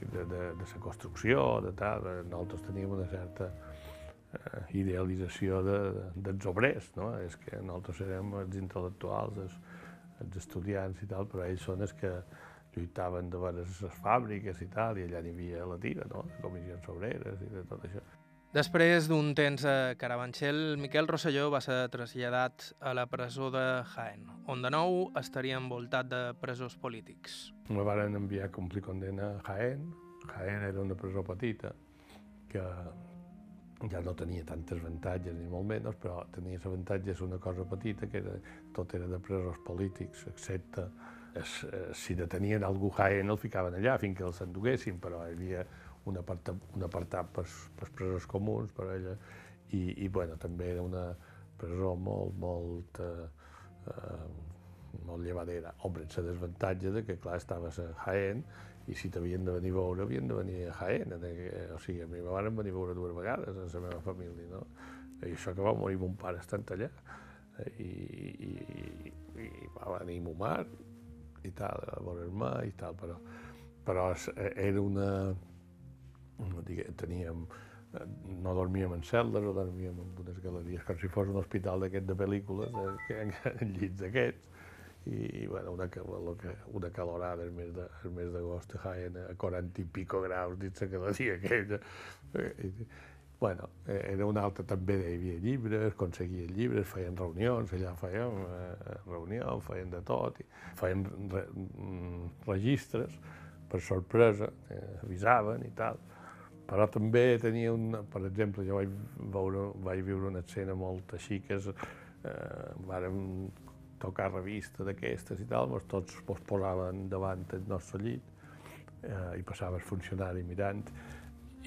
de, de, de la construcció, de tal, nosaltres teníem una certa eh, idealització de, dels obrers, no? És que nosaltres érem els intel·lectuals, els, els estudiants i tal, però ells són els que lluitaven de veure les fàbriques i tal, i allà n'hi havia la tira, no? Les comissions obreres i de tot això.
Després d'un temps a Carabanchel, Miquel Rosselló va ser traslladat a la presó de Jaén, on de nou estaria envoltat de presors polítics.
Me van enviar a complir condena a Jaén. Jaén era una presó petita que ja no tenia tantes avantatges ni molt menys, però tenia l'avantatge una cosa petita, que era, tot era de presos polítics, excepte es, eh, si detenien algú Jaén el ficaven allà fins que els enduguessin, però hi havia un apartat, un apartat per, per presos comuns per ella, i, i bueno, també era una presó molt, molt, eh, eh, molt llevadera. Amb la desavantatge de que, clar, estaves a Jaén i si t'havien de venir a veure, havien de venir a Jaén. O sigui, a mi me van venir a veure dues vegades a la meva família, no? I això que va morir mon pare estant allà. I, i, i, i va venir mon mare, i tal, a veure-me i tal, però, però eh, era una... Digue, teníem, eh, no dormíem en cel·les, no dormíem en unes galeries, com si fos un hospital d'aquest de pel·lícules, en llits d'aquests, i, bueno, una, que, una calorada el mes, de, el mes d'agost a Jaén a 40 i pico graus dins la galeria aquella. I, Bueno, eh, era una altra també, hi havia llibres, aconseguien llibres, feien reunions, allà feien eh, reunions, feien de tot, i feien re, mm, registres per sorpresa, eh, avisaven i tal. Però també tenia un, per exemple, jo vaig, veure, vaig viure una escena molt així, que és, eh, vàrem tocar revista d'aquestes i tal, doncs tots ens posaven davant el nostre llit eh, i passava el funcionari mirant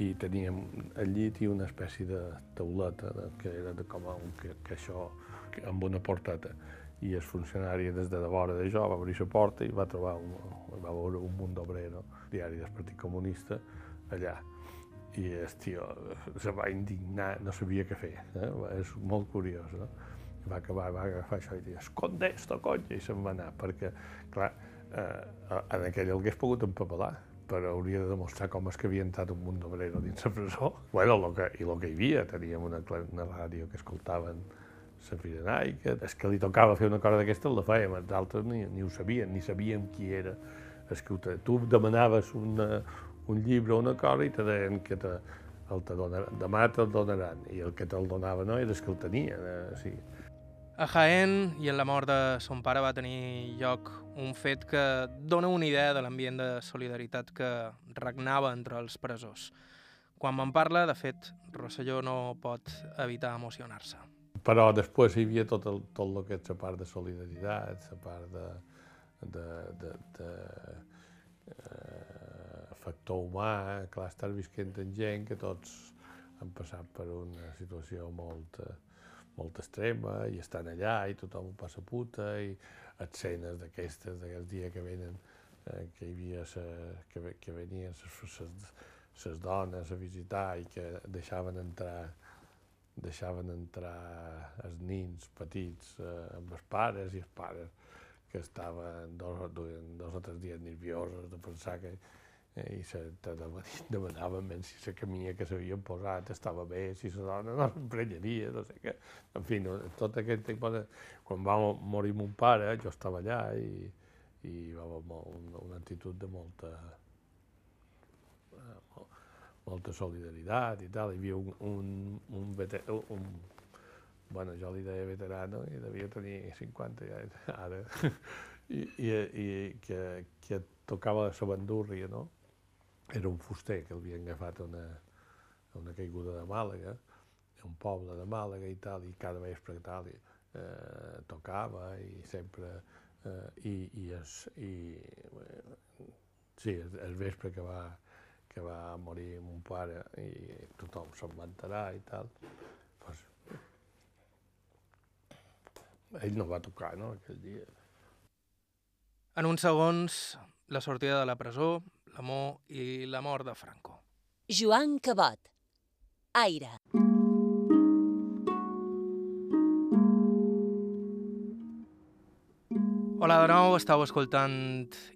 i teníem el llit i una espècie de tauleta de, que era de com un, que, que això que, amb una porteta i el funcionari des de vora de jo va obrir la porta i va trobar un, va veure un munt d'obrero, diari del Partit Comunista, allà. I el tio se va indignar, no sabia què fer. Eh? És molt curiós, no? I va acabar, va agafar això i dir, esconde esto, conya, i se'n va anar, perquè, clar, eh, en aquell el hagués pogut empapelar però hauria de demostrar com és que havia entrat un munt d'obrero dins la presó. Bueno, lo que, i el que hi havia, teníem una, una ràdio que escoltaven la Pirenaica, és que li tocava fer una cosa d'aquesta, la fèiem, els altres ni, ni ho sabien, ni sabíem qui era. És que tu demanaves una, un llibre o una cosa i te deien que te, el te donaran, demà te'l donaran, i el que te'l donava no era que el tenia. Eh? Sigui,
a Jaén i en la mort de son pare va tenir lloc un fet que dona una idea de l'ambient de solidaritat que regnava entre els presors. Quan me'n parla, de fet, Rosselló no pot evitar emocionar-se.
Però després hi havia tot el, tot el que és la part de solidaritat, la part de, de, de, de eh, factor humà, clar, estar visquent amb gent que tots han passat per una situació molt, eh, molt extrema i estan allà i tothom ho passa puta i escenes d'aquestes, d'aquest dia que venen, eh, que hi havia sa, que, que venien les dones a visitar i que deixaven entrar deixaven entrar els nins petits eh, amb els pares i els pares que estaven dos, dos o tres dies nerviosos de pensar que eh, i se te demanaven ben si la camina que s'havien posat estava bé, si la dona no s'emprenyaria, no sé què. En fi, no, tot aquest tipus de... Quan va morir mon pare, jo estava allà i, i va haver una, una actitud de molta, eh, molta solidaritat i tal. Hi havia un, un, un, veter, un bueno, jo li deia veterano i devia tenir 50 ja ara, i, i, i que, que tocava la bandúrria, no? Era un fuster que l'havien agafat a una, a una caiguda de Màlaga, un poble de Màlaga i tal, i cada vespre i tal, eh, tocava i sempre... Eh, i, i, es, i eh, sí, el, el vespre que va, que va morir mon pare i tothom se'n va enterar i tal, pues, ell no va tocar, no?, aquell dia.
En uns segons, la sortida de la presó, l'amor i la mort de Franco.
Joan Cabot. Aire.
Hola de nou, estàu escoltant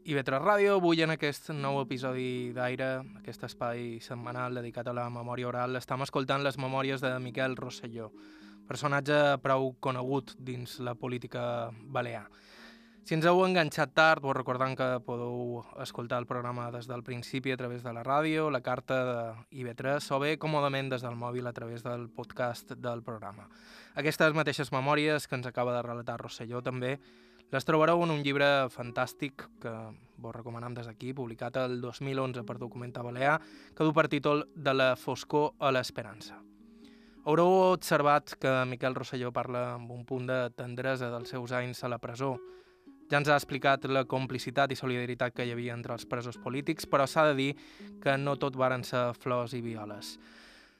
IB3 Ràdio. Avui en aquest nou episodi d'Aire, aquest espai setmanal dedicat a la memòria oral, estem escoltant les memòries de Miquel Rosselló, personatge prou conegut dins la política balear. Si ens heu enganxat tard, vos recordant que podeu escoltar el programa des del principi a través de la ràdio, la carta de IB3 o bé còmodament des del mòbil a través del podcast del programa. Aquestes mateixes memòries que ens acaba de relatar Rosselló també les trobareu en un llibre fantàstic que vos recomanem des d'aquí, publicat el 2011 per Documenta Balear, que du per títol De la foscor a l'esperança. Haureu observat que Miquel Rosselló parla amb un punt de tendresa dels seus anys a la presó, ja ens ha explicat la complicitat i solidaritat que hi havia entre els presos polítics, però s'ha de dir que no tot varen ser flors i violes.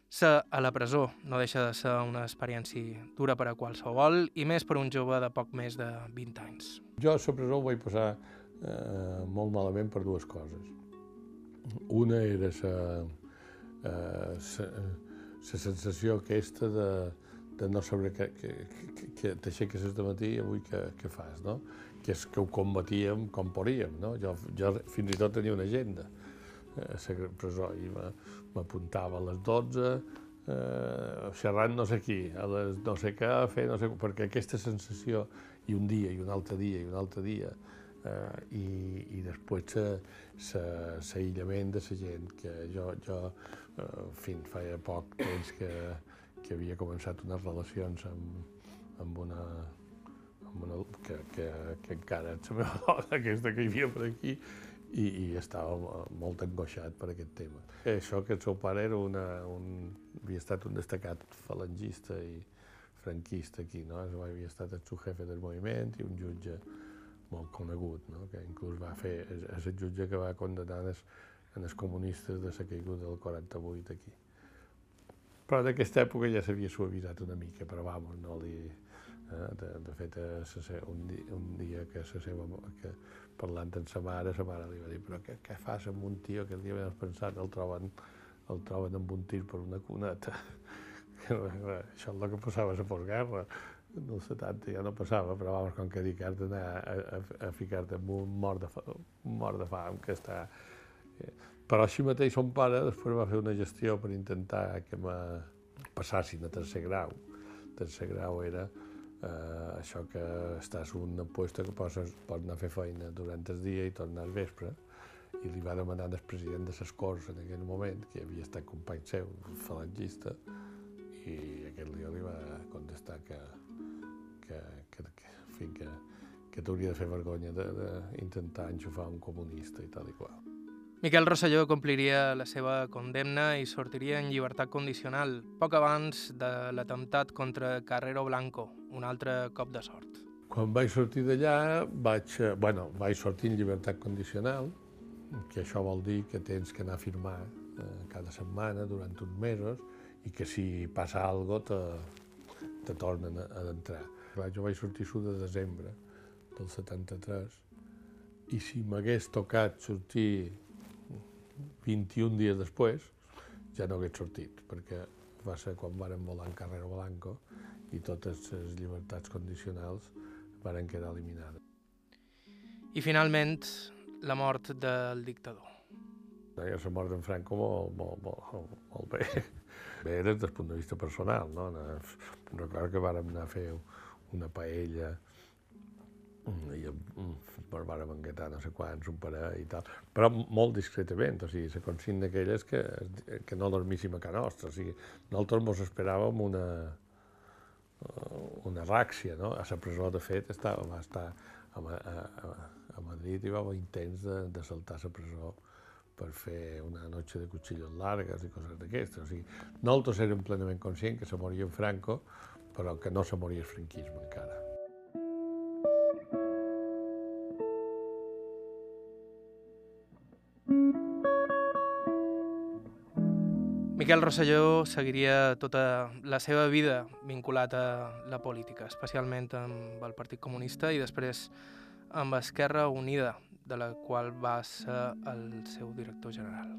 Ser a la presó no deixa de ser una experiència dura per a qualsevol i més per un jove de poc més de 20 anys.
Jo a la presó ho vaig passar eh, molt malament per dues coses. Una era la eh, sensació aquesta de, de no saber que t'aixeques de matí i avui què, què fas, no? Que és que ho combatíem com podíem. No? Jo, jo fins i tot tenia una agenda a la presó i m'apuntava a les 12, eh, xerrant no sé qui, a les no sé què, fer no sé perquè aquesta sensació, i un dia, i un altre dia, i un altre dia, eh, i, i després l'aïllament de la gent, que jo, jo eh, fins feia poc temps que, que havia començat unes relacions amb, amb una una, que, que, que encara és la meva dona, aquesta que hi havia per aquí, i, i estava molt angoixat per aquest tema. Això que el seu pare era una, un, havia estat un destacat falangista i franquista aquí, no? havia estat el seu jefe del moviment i un jutge molt conegut, no? que inclús va fer, és, el jutge que va condenar els, els comunistes de la caiguda del 48 aquí. Però d'aquesta època ja s'havia suavitzat una mica, però vamos, no li, Eh? De, de fet, eh, un, dia, un dia que, la seva, que parlant amb sa mare, sa mare li va dir però què, què fas amb un tio que el dia ben pensat el troben, el troben amb un tir per una cuneta? Això és el que passava a la postguerra. En el 70 ja no passava, però vamos, com que dic, has d'anar a, a, a ficar-te en un mort de, un mort de fam que està... Eh, però així mateix son pare després va fer una gestió per intentar que me passassin a tercer grau. Tercer grau era eh, això que estàs un puesto que pots, pots anar a fer feina durant el dia i tornar al vespre, i li va demanar al president de les Corts en aquell moment, que havia estat company seu, falangista, i aquest dia li va contestar que, que, que, que, en fi, que, que t'hauria de fer vergonya d'intentar enxufar un comunista i tal i qual.
Miquel Rosselló compliria la seva condemna i sortiria en llibertat condicional poc abans de l'atemptat contra Carrero Blanco, un altre cop de sort.
Quan vaig sortir d'allà, vaig, eh, bueno, vaig sortir en llibertat condicional, que això vol dir que tens que anar a firmar eh, cada setmana durant uns mesos i que si passa alguna cosa te, te tornen a, a entrar. Jo vaig sortir su de desembre del 73 i si m'hagués tocat sortir 21 dies després ja no hagués sortit, perquè va ser quan varen volar en Carrero Blanco i totes les llibertats condicionals varen quedar eliminades.
I finalment, la mort del dictador.
Deia la mort d'en Franco molt, molt, molt, molt bé. Bé des del punt de vista personal, no? Recordo que vàrem anar a fer una paella i ens vàrem engatar no sé quants, un parell i tal, però molt discretament, o sigui, la consigna aquella és que, que no dormíssim a casa nostra, o sigui, nosaltres mos esperàvem una, una ràxia, no? A la presó, de fet, estava, va estar a, a, a, Madrid i va haver intents de, de saltar la presó per fer una noche de cuchillos largas i coses d'aquestes. O sigui, nosaltres érem plenament conscients que se moria en Franco, però que no se moria el franquisme encara.
Miquel Rosselló seguiria tota la seva vida vinculat a la política, especialment amb el Partit Comunista i després amb Esquerra Unida, de la qual va ser el seu director general.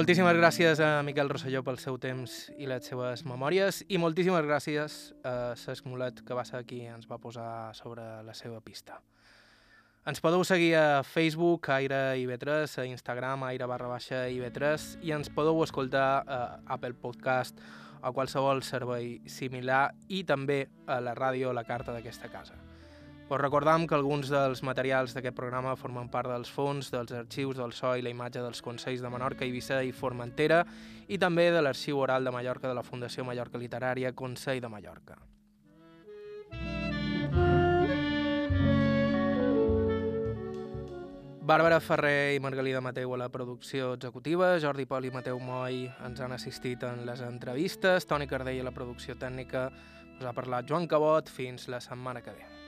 Moltíssimes gràcies a Miquel Rosselló pel seu temps i les seves memòries i moltíssimes gràcies a Cesc Mulet que va ser qui ens va posar sobre la seva pista. Ens podeu seguir a Facebook, Aire IB3, a Instagram, Aire barra baixa IB3 i ens podeu escoltar a Apple Podcast o qualsevol servei similar i també a la ràdio La Carta d'aquesta casa. Us recordam que alguns dels materials d'aquest programa formen part dels fons, dels arxius del so i la imatge dels Consells de Menorca, Eivissa i Formentera i també de l'Arxiu Oral de Mallorca de la Fundació Mallorca Literària Consell de Mallorca. Bàrbara Ferrer i Margalida Mateu a la producció executiva, Jordi Pol i Mateu Moll ens han assistit en les entrevistes, Toni Cardell a la producció tècnica, us ha parlat Joan Cabot, fins la setmana que ve.